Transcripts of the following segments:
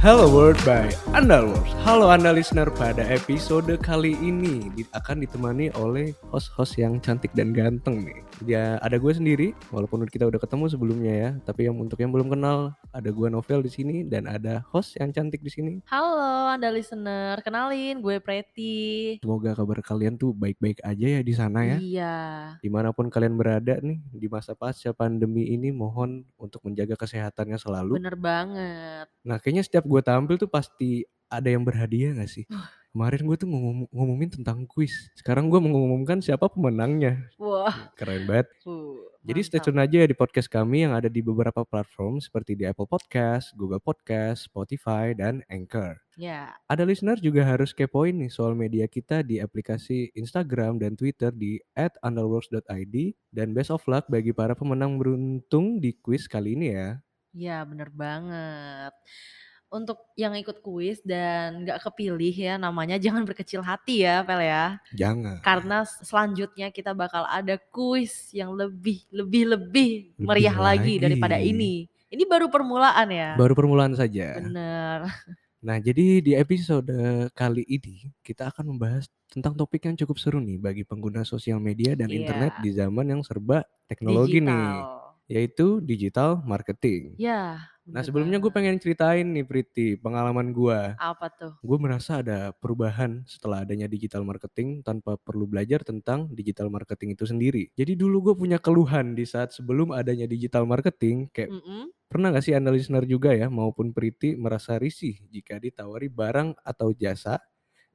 Hello World by Andalworks. Halo Anda listener, pada episode kali ini akan ditemani oleh host-host yang cantik dan ganteng nih. Ya ada gue sendiri, walaupun kita udah ketemu sebelumnya ya. Tapi yang untuk yang belum kenal, ada gue Novel di sini dan ada host yang cantik di sini. Halo Anda listener, kenalin gue Preti. Semoga kabar kalian tuh baik-baik aja ya di sana ya. Iya, Di mana pun kalian berada nih di masa pasca pandemi ini, mohon untuk menjaga kesehatannya selalu. bener banget. Nah kayaknya setiap gue tampil tuh pasti ada yang berhadiah gak sih? Kemarin gue tuh ngomong ngumumin tentang kuis. Sekarang gue mengumumkan siapa pemenangnya. Wah, Keren banget. uh, Jadi stay tune aja di podcast kami yang ada di beberapa platform seperti di Apple Podcast, Google Podcast, Spotify, dan Anchor. Ya, Ada listener juga harus kepoin nih soal media kita di aplikasi Instagram dan Twitter di @underworks.id dan best of luck bagi para pemenang beruntung di kuis kali ini ya. ya bener banget. Untuk yang ikut kuis dan gak kepilih ya namanya jangan berkecil hati ya Pel ya. Jangan. Karena selanjutnya kita bakal ada kuis yang lebih, lebih, lebih Lebih meriah lagi lagi. daripada ini. Ini baru permulaan ya. Baru permulaan saja. Bener. Nah, jadi di episode kali ini kita akan membahas tentang topik yang cukup seru nih bagi pengguna sosial media dan internet Iya. di zaman yang serba teknologi nih, Digital. yaitu digital marketing. Ya. Nah, sebelumnya gue pengen ceritain nih Priti, pengalaman gue. Apa tuh? Gue merasa ada perubahan setelah adanya digital marketing tanpa perlu belajar tentang digital marketing itu sendiri. Jadi dulu gue punya keluhan di saat sebelum adanya digital marketing, kayak Mm-mm. Pernah gak sih Anda listener juga ya maupun Priti merasa risih jika ditawari barang atau jasa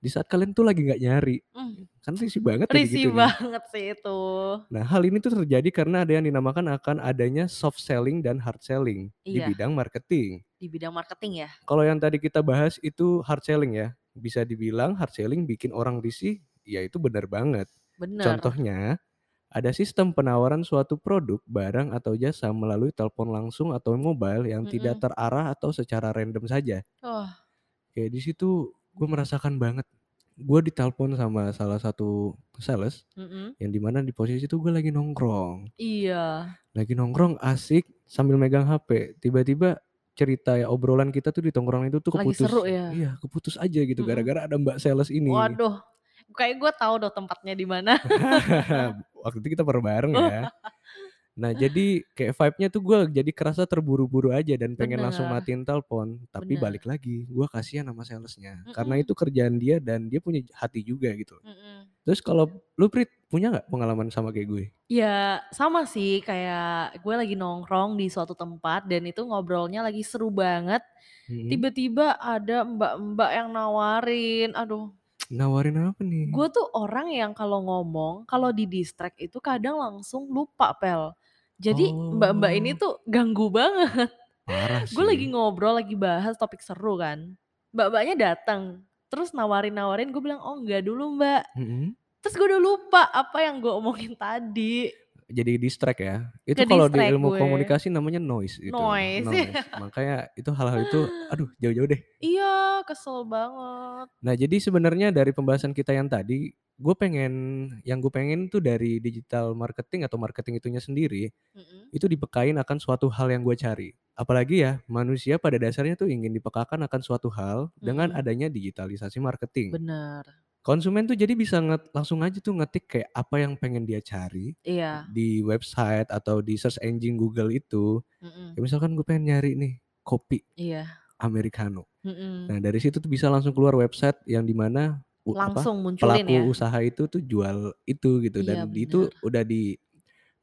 di saat kalian tuh lagi nggak nyari? Mm. Kan risih banget Risih gitu banget sih itu. Nah hal ini tuh terjadi karena ada yang dinamakan akan adanya soft selling dan hard selling di Iya. bidang marketing. Di bidang marketing ya. Kalau yang tadi kita bahas itu hard selling ya. Bisa dibilang hard selling bikin orang risih, ya itu benar banget. Bener. Contohnya, ada sistem penawaran suatu produk, barang atau jasa melalui telepon langsung atau mobile yang tidak Mm-mm. terarah atau secara random saja. Oh, Kayak di situ gue merasakan banget. Gue ditelepon sama salah satu sales mm-mm. yang di mana di posisi itu gue lagi nongkrong, Iya. lagi nongkrong asik sambil megang HP. Tiba-tiba cerita ya obrolan kita tuh di tongkrongan itu tuh Lagi keputus. seru ya. Iya keputus aja gitu gara-gara ada mbak sales ini. Waduh. Kayak gue tahu dong tempatnya di mana. Waktu itu kita pernah bareng ya. Nah jadi kayak vibe-nya tuh gue jadi kerasa terburu-buru aja dan pengen langsung Bener. matiin telepon. Tapi Bener. balik lagi gue kasihan sama salesnya. Karena Mm-mm. itu kerjaan dia dan dia punya hati juga gitu. Mm-mm. Terus kalau lu Prit punya nggak pengalaman sama kayak gue? Ya sama sih kayak gue lagi nongkrong di suatu tempat dan itu ngobrolnya lagi seru banget. Mm-mm. Tiba-tiba ada mbak-mbak yang nawarin. Aduh, Nawarin apa nih? gue tuh orang yang kalau ngomong, kalau di distract itu kadang langsung lupa pel. Jadi mbak-mbak ini Oh tuh ganggu banget. parah Gue lagi ngobrol, lagi bahas topik seru kan. Mbak-mbaknya datang, terus nawarin-nawarin, gue bilang oh enggak dulu mbak. Mm-mm. Terus gue udah lupa apa yang gue omongin tadi. Jadi distract ya. Itu kalau di ilmu gue. komunikasi namanya noise itu. Noise. Noise. Makanya itu hal-hal itu aduh jauh-jauh deh. iya, kesel banget. Nah, jadi sebenarnya dari pembahasan kita yang tadi, gue pengen, yang gue pengen tuh dari digital marketing atau marketing itunya sendiri, Mm-mm. itu dipekain akan suatu hal yang gue cari. Apalagi ya, manusia pada dasarnya tuh ingin dipekakan akan suatu hal dengan Mm-mm. adanya digitalisasi marketing. Bener. Konsumen tuh jadi bisa nget, langsung aja tuh ngetik kayak apa yang pengen dia cari Iya. di website atau di search engine Google itu. Mm-mm. Ya misalkan gue pengen nyari nih kopi Iya. americano. Mm-mm. Nah dari situ tuh bisa langsung keluar website yang di mana apa Langsung munculin pelaku ya. usaha itu tuh jual itu gitu Iya dan di- itu udah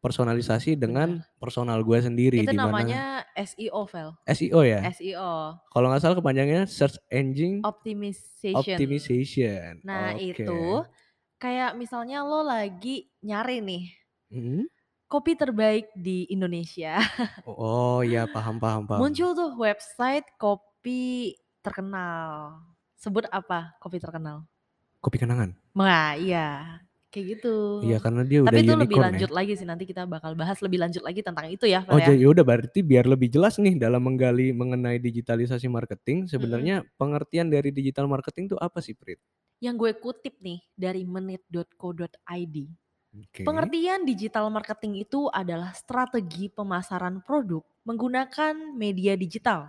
dipersonalisasi dengan Bener. personal gue sendiri Itu di mana namanya SEO, Vel. SEO ya. SEO. Kalau nggak salah kepanjangannya Search Engine Optimization. Optimization. Nah Oke. itu kayak misalnya lo lagi nyari nih Mm. kopi terbaik di Indonesia. Oh iya paham paham paham. Muncul tuh website kopi terkenal. Sebut apa kopi terkenal? Kopi kenangan. Nah iya kayak gitu. Iya karena dia udah Tapi itu lebih ya. lanjut lagi sih nanti kita bakal bahas lebih lanjut lagi tentang itu ya, Oh ya. jadi udah berarti biar lebih jelas nih dalam menggali mengenai digitalisasi marketing sebenarnya pengertian dari digital marketing itu apa sih Prit? Yang gue kutip nih dari menit.co.id. Oke. Pengertian digital marketing itu adalah strategi pemasaran produk menggunakan media digital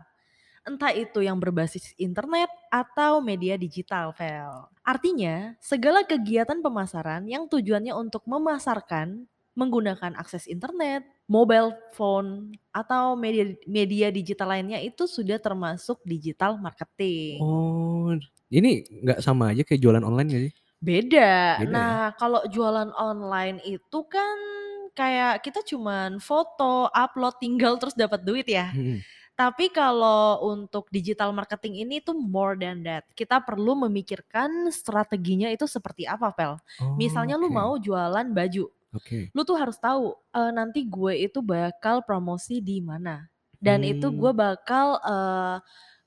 Entah itu yang berbasis internet atau media digital, Vel. Artinya, segala kegiatan pemasaran yang tujuannya untuk memasarkan menggunakan akses internet, mobile phone, atau media media digital lainnya itu sudah termasuk digital marketing. Oh, ini nggak sama aja kayak jualan online nggak sih? Beda. Beda ya? Nah, kalau jualan online itu kan kayak kita cuman foto, upload, tinggal terus dapat duit ya. Mhm. Tapi kalau untuk digital marketing ini tuh more than that. Kita perlu memikirkan strateginya itu seperti apa, Pel. Misalnya lu Oke, mau jualan baju, oke. lu tuh harus tahu, eee, nanti gue itu bakal promosi di mana. Dan itu gue bakal, eee,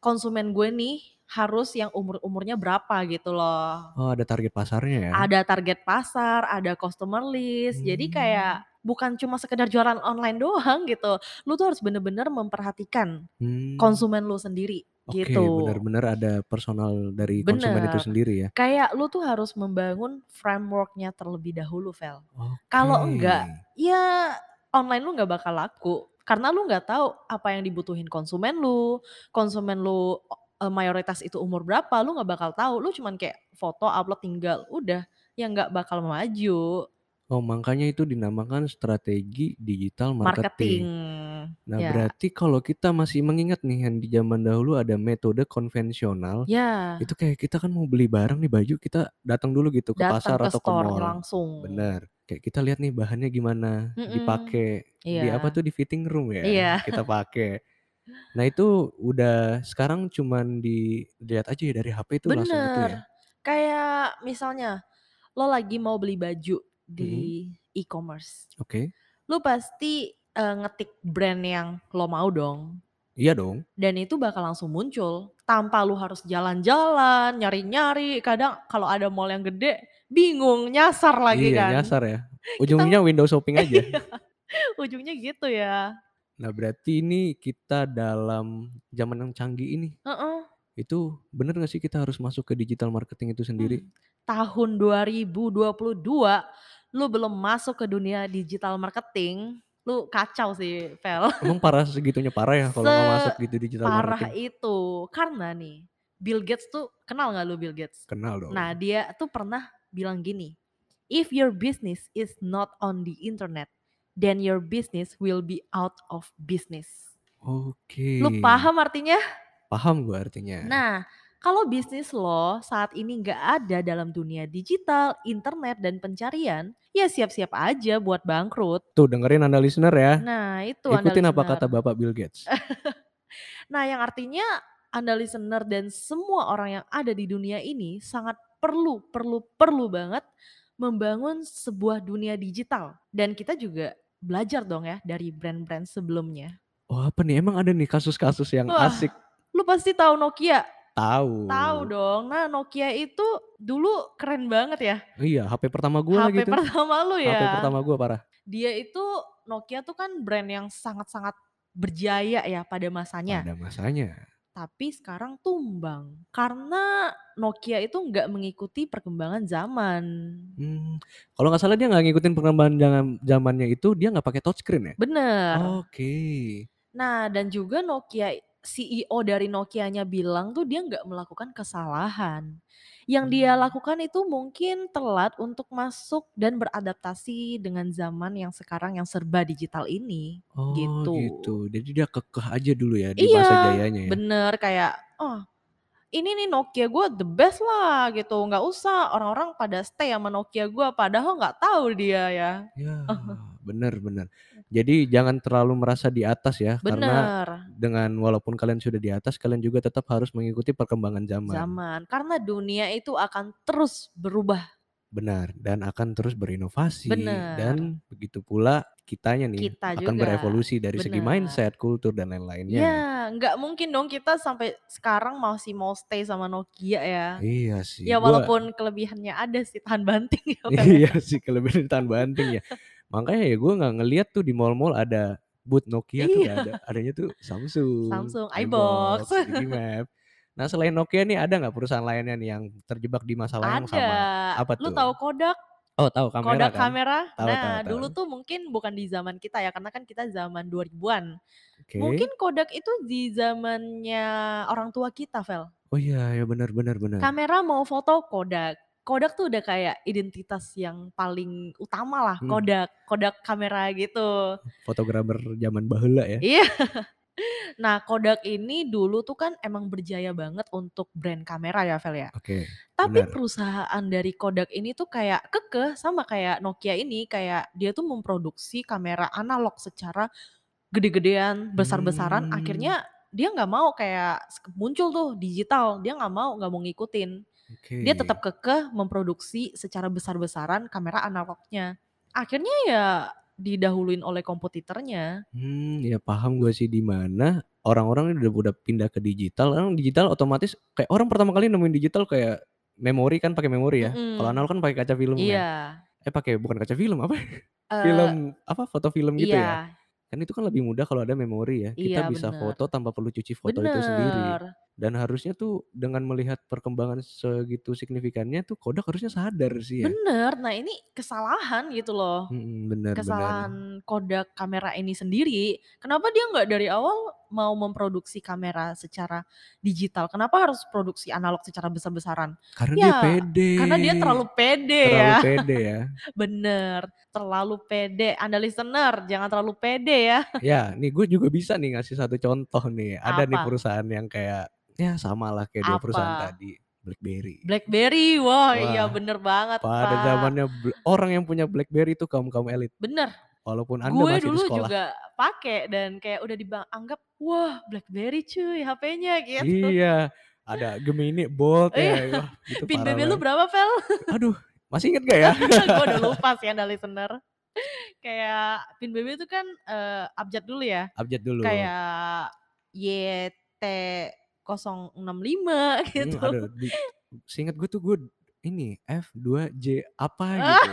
konsumen gue nih harus yang umur-umurnya berapa gitu loh. oh ada target pasarnya ya? Ada target pasar, ada customer list, jadi kayak Mmm, bukan cuma sekedar jualan online doang gitu. Lu tuh harus bener-bener memperhatikan mmm, konsumen lu sendiri, oke gitu. benar-benar ada personal dari konsumen itu Bener. sendiri ya? Kayak lu tuh harus membangun framework-nya terlebih dahulu, Vel. Oke. Kalau enggak, ya online lu nggak bakal laku. Karena lu nggak tahu apa yang dibutuhin konsumen lu, konsumen lu, eee, mayoritas itu umur berapa, lu nggak bakal tahu. Lu cuman kayak foto, upload, tinggal, udah, ya nggak bakal maju. Oh makanya itu dinamakan strategi digital marketing. Marketing, Nah ya. berarti kalau kita masih mengingat nih yang di zaman dahulu ada metode konvensional, Ya, itu kayak kita kan mau beli barang nih baju kita datang dulu gitu ke datang pasar ke atau ke mall. langsung. Bener, kayak kita lihat nih bahannya gimana, Mhm, dipakai, di apa iya tuh, di fitting room ya, iya, kita pakai. Nah itu udah sekarang cuman dilihat aja ya dari HP itu langsung gitu ya? bener. Kayak misalnya lo lagi mau beli baju di e-commerce, oke. lu pasti, eee, ngetik brand yang lo mau dong, Iya dong. dan itu bakal langsung muncul, tanpa lu harus jalan-jalan, nyari-nyari, kadang kalau ada mall yang gede, bingung, nyasar lagi Iya kan. nyasar ya, Kita ujung-ujungnya window shopping aja. iya, ujungnya gitu ya. Nah berarti ini kita dalam zaman yang canggih ini, Heeh, itu bener nggak sih kita harus masuk ke digital marketing itu sendiri? mmm, tahun 2022 lu belum masuk ke dunia digital marketing, lu kacau sih, Vel. Emang parah segitunya parah ya kalau nggak masuk gitu digital marketing? itu. Karena nih, Bill Gates tuh kenal nggak lu Bill Gates? Kenal Nah, dong. dia tuh pernah bilang gini, "If your business is not on the internet, then your business will be out of business." Oke, Lu paham artinya? paham gue artinya. Nah, kalau bisnis lo saat ini nggak ada dalam dunia digital, internet, dan pencarian, ya siap-siap aja buat bangkrut. Tuh dengerin Anda listener ya, Nah, itu Anda ikutin apa kata Bapak Bill Gates. Nah, yang artinya Anda listener dan semua orang yang ada di dunia ini sangat perlu, perlu, perlu banget membangun sebuah dunia digital. Dan kita juga belajar dong ya dari brand-brand sebelumnya. Oh apa nih, emang ada nih kasus-kasus yang Wah, asik? lu pasti tahu Nokia? Tahu Tahu. dong. Nah, Nokia itu dulu keren banget ya. Iya, HP pertama gue HP tuh, pertama lu HP ya. pertama gue parah. Dia itu Nokia tuh kan brand yang sangat-sangat berjaya ya pada masanya. Pada masanya. Tapi sekarang tumbang, karena Nokia itu nggak mengikuti perkembangan zaman. Mmm, kalau nggak salah dia nggak ngikutin perkembangan jangan zamannya itu, dia nggak pakai touchscreen ya? Bener. Oke. Nah dan juga Nokia CEO dari Nokianya bilang tuh dia nggak melakukan kesalahan. Yang dia Mmm. lakukan itu mungkin telat untuk masuk dan beradaptasi dengan zaman yang sekarang yang serba digital ini, Oh gitu, gitu. jadi dia kekeh aja dulu ya di masa Iya, jayanya ya? bener kayak, "Oh Ini nih Nokia gue the best lah gitu, nggak usah orang-orang pada stay sama Nokia gue padahal nggak tahu dia ya. Ya, bener bener. Jadi jangan terlalu merasa di atas ya, karena Bener, dengan walaupun kalian sudah di atas, kalian juga tetap harus mengikuti perkembangan zaman. zaman. Karena dunia itu akan terus berubah. Benar, dan akan terus berinovasi, Bener, dan begitu pula kitanya nih kita akan juga. berevolusi dari segi Bener. mindset, kultur, dan lain-lainnya. Ya, nggak mungkin dong kita sampai sekarang masih mau stay sama Nokia ya. Iya sih, Ya gua walaupun kelebihannya ada sih tahan banting ya, ya. iya sih kelebihan tahan banting ya. Makanya ya gue nggak ngeliat tuh di mall-mall ada booth Nokia tuh nggak ada, Iya, adanya tuh Samsung, Samsung, iBox. iBox, Digimap. Nah selain Nokia nih ada nggak perusahaan lainnya nih yang terjebak di masalah yang Ada. sama? Apa Lu tuh? tahu Kodak? Oh tahu kamera Kodak kan? kamera? Tahu tahu Nah, tahu. dulu tuh mungkin bukan di zaman kita ya, karena kan kita zaman 2000-an. Oke. Mungkin Kodak itu di zamannya orang tua kita, Vel. Oh iya, ya benar benar benar. Kamera mau foto Kodak. Kodak tuh udah kayak identitas yang paling utama lah, Mhm. Kodak, Kodak kamera gitu. Fotografer zaman baheula ya. Iya. Nah, Kodak ini dulu tuh kan emang berjaya banget untuk brand kamera ya, Vel, ya. Oke, Tapi benar. perusahaan dari Kodak ini tuh kayak kekeh sama kayak Nokia ini, kayak dia tuh memproduksi kamera analog secara gede-gedean, besar-besaran, Mmm. akhirnya dia nggak mau kayak muncul tuh digital, dia nggak mau nggak mau ngikutin. Dia Oke. tetap kekeh memproduksi secara besar-besaran kamera analognya. Akhirnya ya didahuluin oleh kompetitornya. Mmm, ya paham gue sih di mana orang-orang udah udah pindah ke digital, kan digital otomatis kayak orang pertama kali nemuin digital kayak memori kan pakai memori ya, kalau Mhm. analog kan pakai kaca film Iya. ya. Eh pakai bukan kaca film, apa, Eee, film apa, foto film gitu ya. iya. Kan itu kan lebih mudah kalau ada memori ya, Iya, kita bisa bener. foto tanpa perlu cuci foto itu sendiri. Bener. Dan harusnya tuh dengan melihat perkembangan segitu signifikannya tuh Kodak harusnya sadar sih ya. Bener, nah ini kesalahan gitu loh. Benar benar. Kesalahan Kodak kamera ini sendiri. Kenapa dia nggak dari awal mau memproduksi kamera secara digital, kenapa harus produksi analog secara besar-besaran? Karena dia Ya, pede. karena dia terlalu pede Terlalu ya. pede ya. Bener, terlalu pede. Anda listener jangan terlalu pede ya. Ya, nih gue juga bisa nih ngasih satu contoh nih, ada nih Apa? perusahaan yang kayak, ya sama lah kayak dua perusahaan tadi. BlackBerry. BlackBerry, wah, wah iya bener banget. Pada Pak. zamannya orang yang punya BlackBerry itu kaum kaum elit. Bener. Walaupun anda gue masih dulu di sekolah. juga pakai dan kayak udah dianggap, wah BlackBerry cuy, HP-nya gitu. Iya, ada Gemini, Bolt ya. Gitu Pin BB lu berapa, Pel? Aduh, masih inget gak ya? gue udah lupa sih anda listener. kayak pin BB itu kan uh, abjad dulu ya. Abjad dulu. Kayak YT 065 iya, gitu. Hmm, ada, di, seingat gue tuh gue ini F2J apa gitu.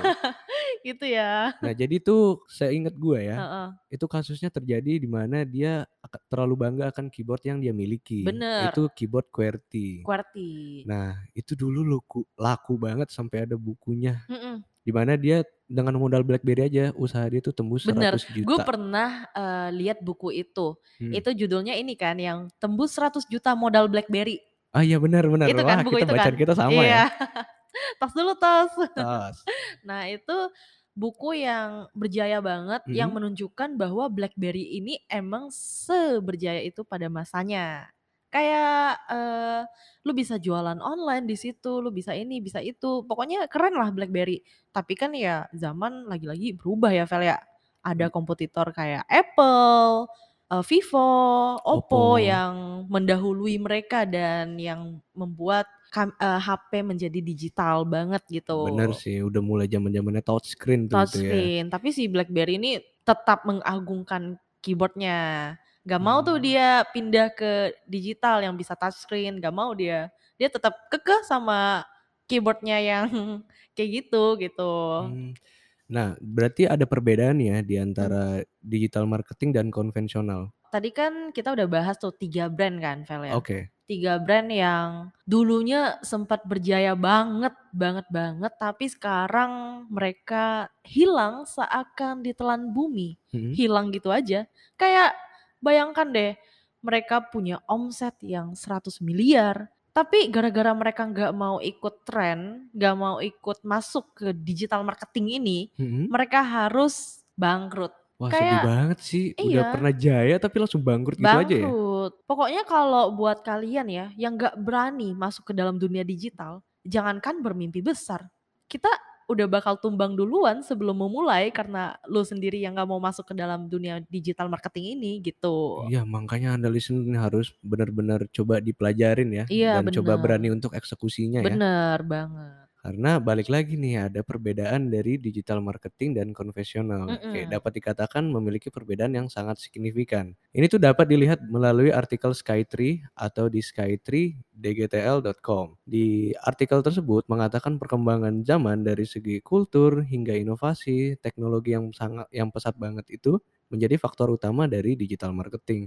gitu ya. Nah, jadi tuh saya ingat gue ya. Uh -uh. Itu kasusnya terjadi di mana dia terlalu bangga akan keyboard yang dia miliki. Bener. Itu keyboard QWERTY. QWERTY. Nah, itu dulu laku, laku banget sampai ada bukunya. Mm -mm. Di mana dia dengan modal BlackBerry aja usaha dia tuh tembus Bener, seratus gue juta. pernah, eee, lihat buku itu. Hmm. Itu judulnya ini kan yang Tembus 100 Juta Modal BlackBerry. Ah iya benar benar, Itu wah kan, buku kita itu bacaan kan? kita sama ya. Iya. Tos dulu tos. Tos. Nah itu buku yang berjaya banget, yang Mhm. menunjukkan bahwa BlackBerry ini emang seberjaya itu pada masanya. Kayak, eee, lu bisa jualan online di situ, lu bisa ini, bisa itu, pokoknya keren lah BlackBerry. Tapi kan ya zaman lagi-lagi berubah ya, Vel, ya. Ada Mmm. kompetitor kayak Apple, eee, Vivo, Oppo Oppo. yang mendahului mereka dan yang membuat kam eee, HP menjadi digital banget Bener gitu. sih, udah mulai zaman-zamannya touchscreen tuh itu ya. Touchscreen, tapi si BlackBerry ini tetap mengagungkan keyboard-nya. Nggak mau tuh Mmm. dia pindah ke digital yang bisa touchscreen, nggak mau dia. Dia tetap kekeh sama keyboard-nya yang kayak gitu, gitu. Mmm, nah berarti ada perbedaan ya di Mmm. antara digital marketing dan konvensional? Tadi kan kita udah bahas tuh 3 brand kan, Vel, ya. Oke. 3 brand yang dulunya sempat berjaya banget banget banget, tapi sekarang mereka hilang seakan ditelan bumi, Mhm. hilang gitu aja. Kayak bayangkan deh, mereka punya omset yang 100.000.000.000, tapi gara-gara mereka nggak mau ikut tren, nggak mau ikut masuk ke digital marketing ini, Mhm. mereka harus bangkrut. Wah sedih Kayak banget sih, udah iya. pernah jaya tapi langsung bangkrut gitu aja ya? Bangkrut. Pokoknya kalau buat kalian ya, yang nggak berani masuk ke dalam dunia digital, jangankan bermimpi besar, kita udah bakal tumbang duluan sebelum memulai karena lu sendiri yang nggak mau masuk ke dalam dunia digital marketing ini, gitu. Iya makanya Anda listener nih harus benar-benar coba dipelajarin ya, Iya dan coba bener. berani untuk eksekusinya ya. Bener banget. Karena balik lagi nih, ada perbedaan dari digital marketing dan konvensional, Mhm. dapat dikatakan memiliki perbedaan yang sangat signifikan. Ini tuh dapat dilihat melalui artikel Skytree atau di skytreedgtl.com. Di artikel tersebut mengatakan perkembangan zaman dari segi kultur hingga inovasi, teknologi yang sangat yang pesat banget itu menjadi faktor utama dari digital marketing.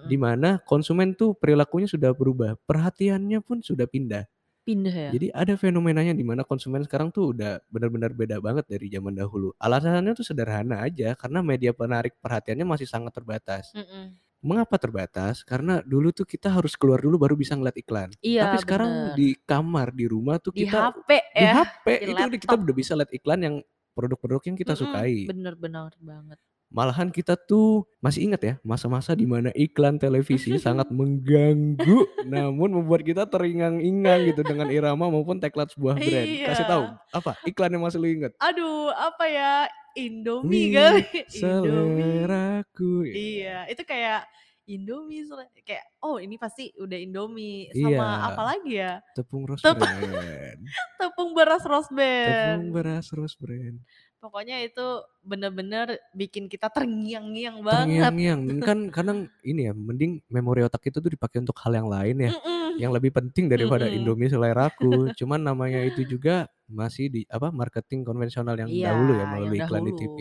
Di Mhm. mana konsumen tuh perilakunya sudah berubah, perhatiannya pun sudah pindah. Pindah ya? Jadi ada fenomenanya di mana konsumen sekarang tuh udah benar-benar beda banget dari zaman dahulu. Alasannya tuh sederhana aja, karena media penarik perhatiannya masih sangat terbatas. Mhm. Mengapa terbatas? Karena dulu tuh kita harus keluar dulu baru bisa ngeliat iklan. Iya, Tapi sekarang bener. di kamar, di rumah tuh Di kita HP di ya, HP di itu udah kita laptop. udah bisa lihat iklan yang produk-produk yang kita Mhm, sukai. bener bener banget. Malahan kita tuh masih ingat ya, masa-masa di mana iklan televisi sangat mengganggu, namun membuat kita teringang-ingang gitu dengan irama maupun tagline sebuah brand. Kasih tahu, Iya. apa iklan yang masih lu inget? Aduh, apa ya, Indomie kali, seleraku. Iya, itu kayak Indomie kayak, oh ini pasti udah Indomie, Iya. sama apa lagi ya? Tepung Rose Tep Bran. tepung beras Rose Tepung Bran. beras Rose Bran. Pokoknya itu bener-bener bikin kita terngiang-ngiang banget. Terngiang-ngiang, kan kadang ini ya, mending memori otak itu tuh dipakai untuk hal yang lain ya, Mhm. yang lebih penting daripada Mhm. Indomie seleraku. Cuman namanya itu juga masih di apa, marketing konvensional yang Iya, dahulu ya, melalui iklan di TV.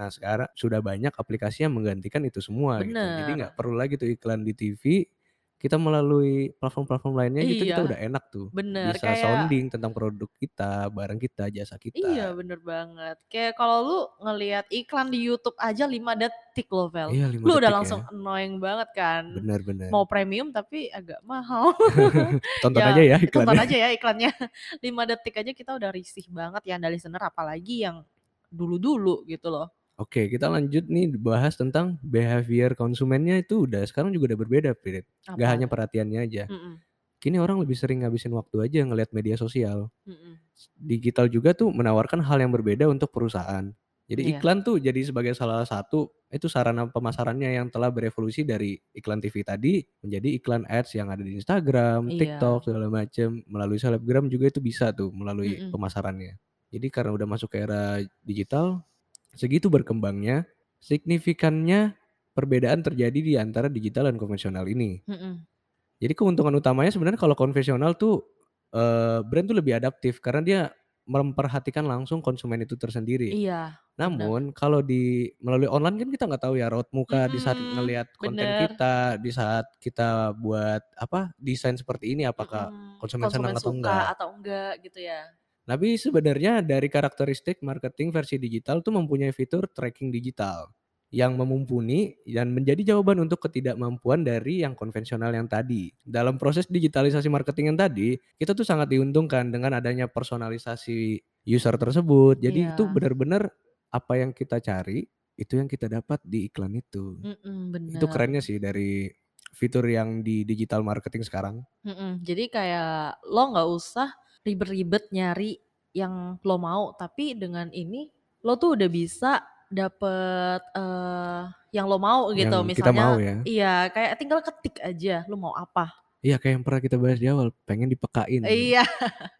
Nah sekarang sudah banyak aplikasi yang menggantikan itu semua gitu. Jadi nggak perlu lagi tuh iklan di TV, kita melalui platform-platform lainnya gitu kita Iya, udah enak tuh, bener, bisa kayak sounding tentang produk kita, barang kita, jasa Iya, kita. bener banget. Kayak kalau lu ngelihat iklan di YouTube aja 5 detik loh, Vel. Iya 5 Lu udah detik langsung ya. annoying banget kan. Bener bener. Mau premium tapi agak mahal. Tonton aja ya tonton iklannya. aja ya iklannya. 5 detik aja kita udah risih banget ya anda listener, apalagi yang dulu-dulu gitu loh. Oke, kita lanjut nih bahas tentang behavior konsumennya itu udah sekarang juga udah berbeda, Prit. Nggak Apa hanya perhatiannya aja. Mhm. Kini orang lebih sering ngabisin waktu aja ngelihat media sosial. Mhm. Digital juga tuh menawarkan hal yang berbeda untuk perusahaan. Jadi Iya. iklan tuh jadi sebagai salah satu itu sarana pemasarannya yang telah berevolusi dari iklan TV tadi menjadi iklan ads yang ada di Instagram, Iya. TikTok segala macem. Melalui selebgram juga itu bisa tuh melalui Mhm. pemasarannya. Jadi karena udah masuk ke era digital, segitu berkembangnya, signifikannya perbedaan terjadi di antara digital dan konvensional ini. Mhm. Jadi keuntungan utamanya sebenarnya kalau konvensional tuh, eee, brand tuh lebih adaptif karena dia memperhatikan langsung konsumen itu tersendiri. Iya, bener. Namun kalau di melalui online kan kita nggak tahu ya raut muka di saat ngelihat konten bener. kita, di saat kita buat apa, desain seperti ini apakah Mhm, konsumen senang konsumen atau suka enggak. atau enggak gitu ya. Tapi sebenarnya dari karakteristik marketing versi digital tuh mempunyai fitur tracking digital, yang memumpuni dan menjadi jawaban untuk ketidakmampuan dari yang konvensional yang tadi. Dalam proses digitalisasi marketing yang tadi, kita tuh sangat diuntungkan dengan adanya personalisasi user tersebut. Jadi itu Iya. benar-benar apa yang kita cari, itu yang kita dapat di iklan itu. Mhm, Itu kerennya sih dari fitur yang di digital marketing sekarang. Mhm, jadi kayak lo nggak usah ribet-ribet nyari yang lo mau, tapi dengan ini lo tuh udah bisa dapet, eee, yang lo mau gitu. Yang kita mau Misalnya ya. iya, kayak tinggal ketik aja lo mau apa. Iya kayak yang pernah kita bahas di awal, pengen dipekain gitu. Iya.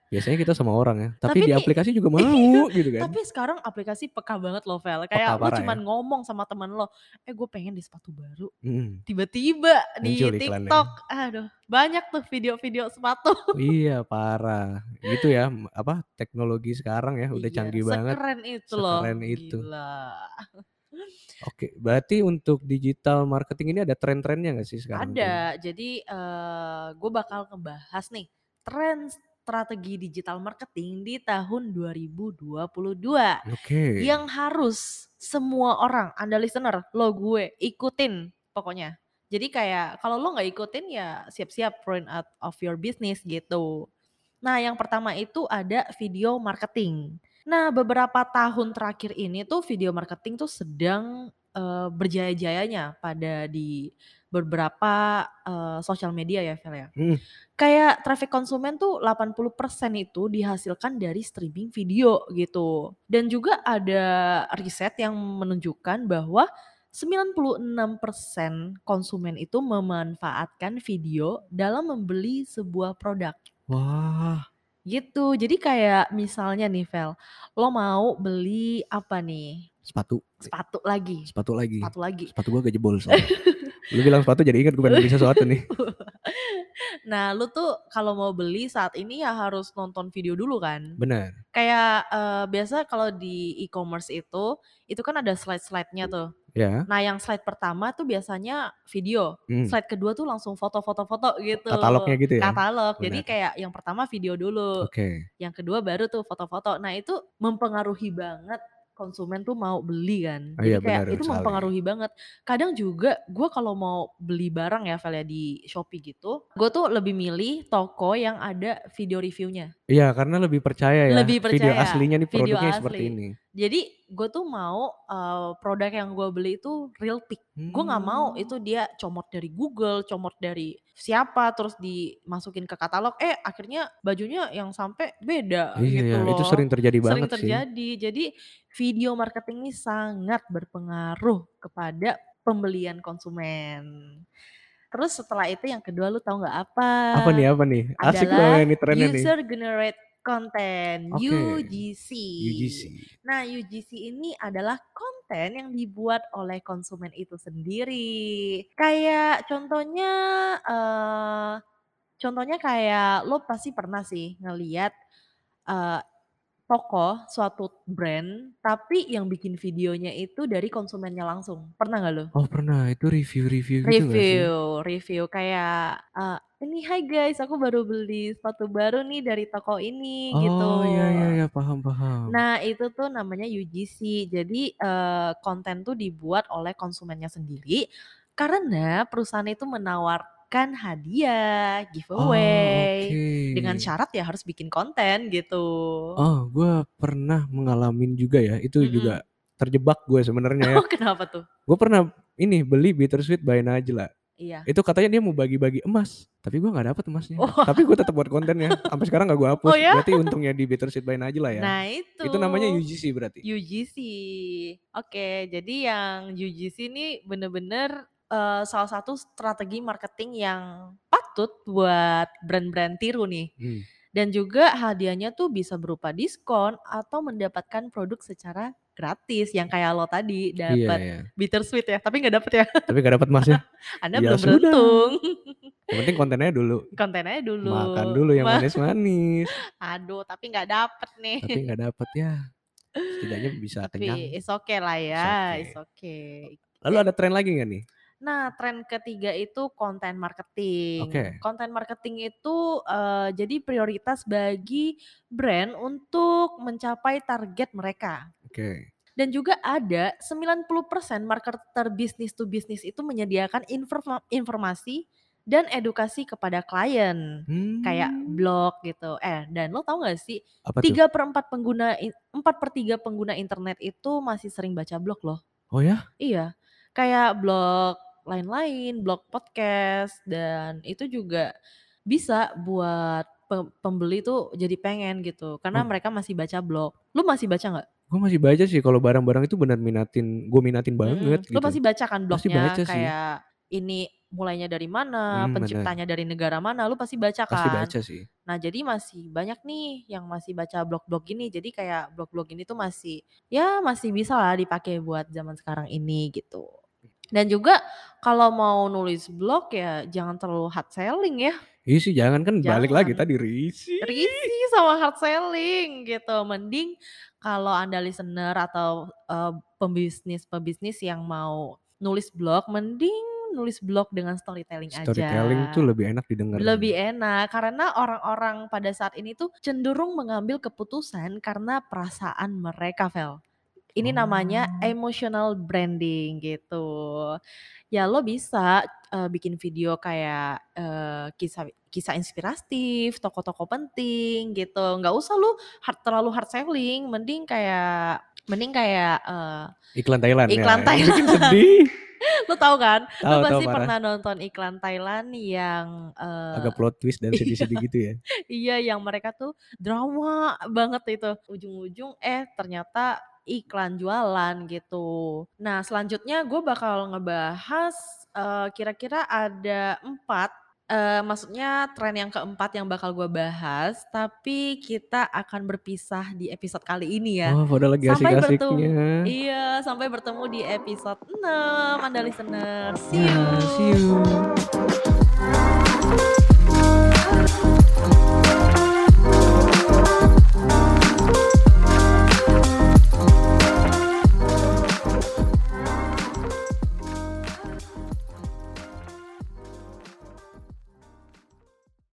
Biasanya kita sama orang ya, tapi Tapi di aplikasi juga iya, mau gitu kan. tapi sekarang aplikasi peka banget loh, Vel. Kayak parah cuman ya. ngomong sama temen lo, "Eh gue pengen deh sepatu baru." Tiba-tiba di Muncul iklannya. TikTok, aduh banyak tuh video-video sepatu. Iya parah, gitu ya, apa, teknologi sekarang ya udah Iya, canggih banget. sekeren itu loh, Sekeren itu. gila. Oke, berarti untuk digital marketing ini ada tren-trennya nggak sih sekarang? Ada, jadi, eee, gue bakal ngebahas nih, tren strategi digital marketing di tahun 2022, Oke. yang harus semua orang, anda listener, lo, gue, ikutin pokoknya. Jadi kayak kalau lo nggak ikutin ya siap-siap run out of your business gitu. Nah yang pertama itu ada video marketing. Nah beberapa tahun terakhir ini tuh video marketing tuh sedang, eee, berjaya-jayanya pada di beberapa, eee, sosial media ya, Vel, ya. Mhm. Kayak traffic konsumen tuh 80% itu dihasilkan dari streaming video gitu. Dan juga ada riset yang menunjukkan bahwa 96% konsumen itu memanfaatkan video dalam membeli sebuah produk. Wah. Gitu, jadi kayak misalnya nih, Vel, lo mau beli apa nih? Sepatu. Sepatu lagi Sepatu lagi. sepatu lagi. Sepatu gua agak jebol soalnya. Lu bilang sepatu jadi inget gue pengen beli sesuatu nih. Nah lu tuh kalau mau beli saat ini ya harus nonton video dulu kan. Bener. Kayak, eee, biasa kalau di e-commerce itu, itu kan ada slide-slide-nya tuh. Ya. Nah yang slide pertama tuh biasanya video, Mhm. slide kedua tuh langsung foto foto foto gitu. Katalognya gitu ya? Katalog, jadi Bener. kayak yang pertama video dulu, Oke. yang kedua baru tuh foto-foto. Nah itu mempengaruhi banget konsumen tuh mau beli kan. Oh Jadi iya kayak benar itu sekali. mempengaruhi banget. Kadang juga gue kalau mau beli barang ya Vel ya di Shopee gitu, gue tuh lebih milih toko yang ada video reviewnya. Iya karena lebih percaya ya, Lebih video percaya, aslinya nih video produknya seperti asli. ini. Jadi gue tuh mau, eee, produk yang gue beli itu real pic. Gue nggak mau itu dia comot dari Google, comot dari siapa, terus dimasukin ke katalog, eh akhirnya bajunya yang sampai beda Iya ya, gitu itu loh. sering terjadi Sering banget sih. terjadi. Jadi video marketing ini sangat berpengaruh kepada pembelian konsumen. Terus setelah itu yang kedua lu tahu nggak apa? Apa nih apa nih? Asik banget nih trennya nih. user generate content, Oke, UGC. UGC. Nah UGC ini adalah konten yang dibuat oleh konsumen itu sendiri. Kayak contohnya, eee, contohnya kayak lo pasti pernah sih ngelihat, eee, toko suatu brand, tapi yang bikin videonya itu dari konsumennya langsung. Pernah nggak lo? Oh pernah, itu review-review gitu nggak sih? Review review kayak, eee, "Ini hai guys aku baru beli sepatu baru nih dari toko ini," gitu. Oh iya iya iya, paham paham. Nah itu tuh namanya UGC. Jadi, eee, konten tuh dibuat oleh konsumennya sendiri, karena perusahaan itu menawarkan hadiah, Oh giveaway, dengan syarat ya harus bikin konten gitu. Oh gue pernah mengalamin juga ya, itu Mhm. juga terjebak gue sebenarnya ya. Oh kenapa tuh? Gue pernah ini beli Bittersweet by Najla. Iya. Itu katanya dia mau bagi-bagi emas, tapi gue nggak dapet emasnya. Wah. Tapi gue tetap buat kontennya, sampai sekarang nggak gue hapus. Oh ya? Berarti untungnya di Bittersweet by Najla ya. Nah itu. Itu namanya UGC berarti? UGC. Oke, jadi yang UGC ini bener-bener, eee, salah satu strategi marketing yang patut buat brand-brand tiru nih. Mmm. Dan juga hadiahnya tuh bisa berupa diskon atau mendapatkan produk secara gratis, yang kayak lo tadi Iya dapet ya. Bittersweet ya, tapi nggak dapet ya. Tapi nggak dapet emasnya? Anda Ya belum sudah, beruntung. yang penting kontennya dulu. Konten aja dulu. Makan dulu yang Ma manis-manis. Aduh tapi nggak dapet nih. Tapi nggak dapet ya, setidaknya bisa kenyang. Tapi it's okay lah ya, okay. it's okay. Lalu Ja ada tren lagi nggak nih? Nah tren ketiga itu konten marketing. Konten marketing itu, eee, jadi prioritas bagi brand untuk mencapai target mereka. Oke. Dan juga ada 90% marketer business to business itu menyediakan informa informasi dan edukasi kepada klien. Kayak Mmm. blog gitu. Eh dan lo tahu nggak sih, Apa tuh? 3/4 pengguna in 4/3 pengguna internet itu masih sering baca blog loh. Oh ya? Iya, kayak blog lain-lain, blog podcast, dan itu juga bisa buat pem pembeli tuh jadi pengen gitu, karena Oh. mereka masih baca blog. Lu masih baca nggak? Gue masih baca sih kalau barang-barang itu bener minatin gue minatin banget Mhm, lu gitu. pasti baca kan Pasti blognya baca sih. kayak ini mulainya dari mana, bener. penciptanya dari negara mana, lu pasti baca Pasti kan. baca sih. Nah jadi masih banyak nih yang masih baca blog-blog gini, jadi kayak blog-blog ini tuh masih, ya masih bisalah dipakai buat zaman sekarang ini gitu. Dan juga kalau mau nulis blog ya jangan terlalu hard selling ya. Iya sih jangan, kan balik lagi Jangan. tadi risih. Risih sama hard selling gitu. Mending kalau Anda listener atau, eee, pembisnis-pebisnis yang mau nulis blog, mending nulis blog dengan storytelling aja. Storytelling tuh lebih enak didengar Lebih enak, karena orang-orang pada saat ini tuh cenderung mengambil keputusan karena perasaan mereka Vel. Ini namanya Oh. emotional branding gitu. Ya lo bisa, eee, bikin video kayak, eee, kisah kisah inspiratif, tokoh-tokoh penting gitu, nggak usah lu hard terlalu hard selling, mending kayak mending kayak, eee, Iklan Thailand ya, iklan bikin Thailand. sedih. Lu tahu kan? Lu Tahu tahu, pasti parah. pernah nonton iklan Thailand yang, eee Agak plot twist dan iya, sedih-sedih gitu ya. iya yang mereka tuh drama banget itu, ujung-ujung eh ternyata iklan jualan gitu. Nah selanjutnya gue bakal ngebahas, eee, kira-kira ada 4, eee, maksudnya tren yang keempat yang bakal gue bahas, tapi kita akan berpisah di episode kali ini ya. Oh padahal lagi Sampai bertem asik-asiknya. iya, sampai bertemu di episode 6 Anda listener, see see you. you.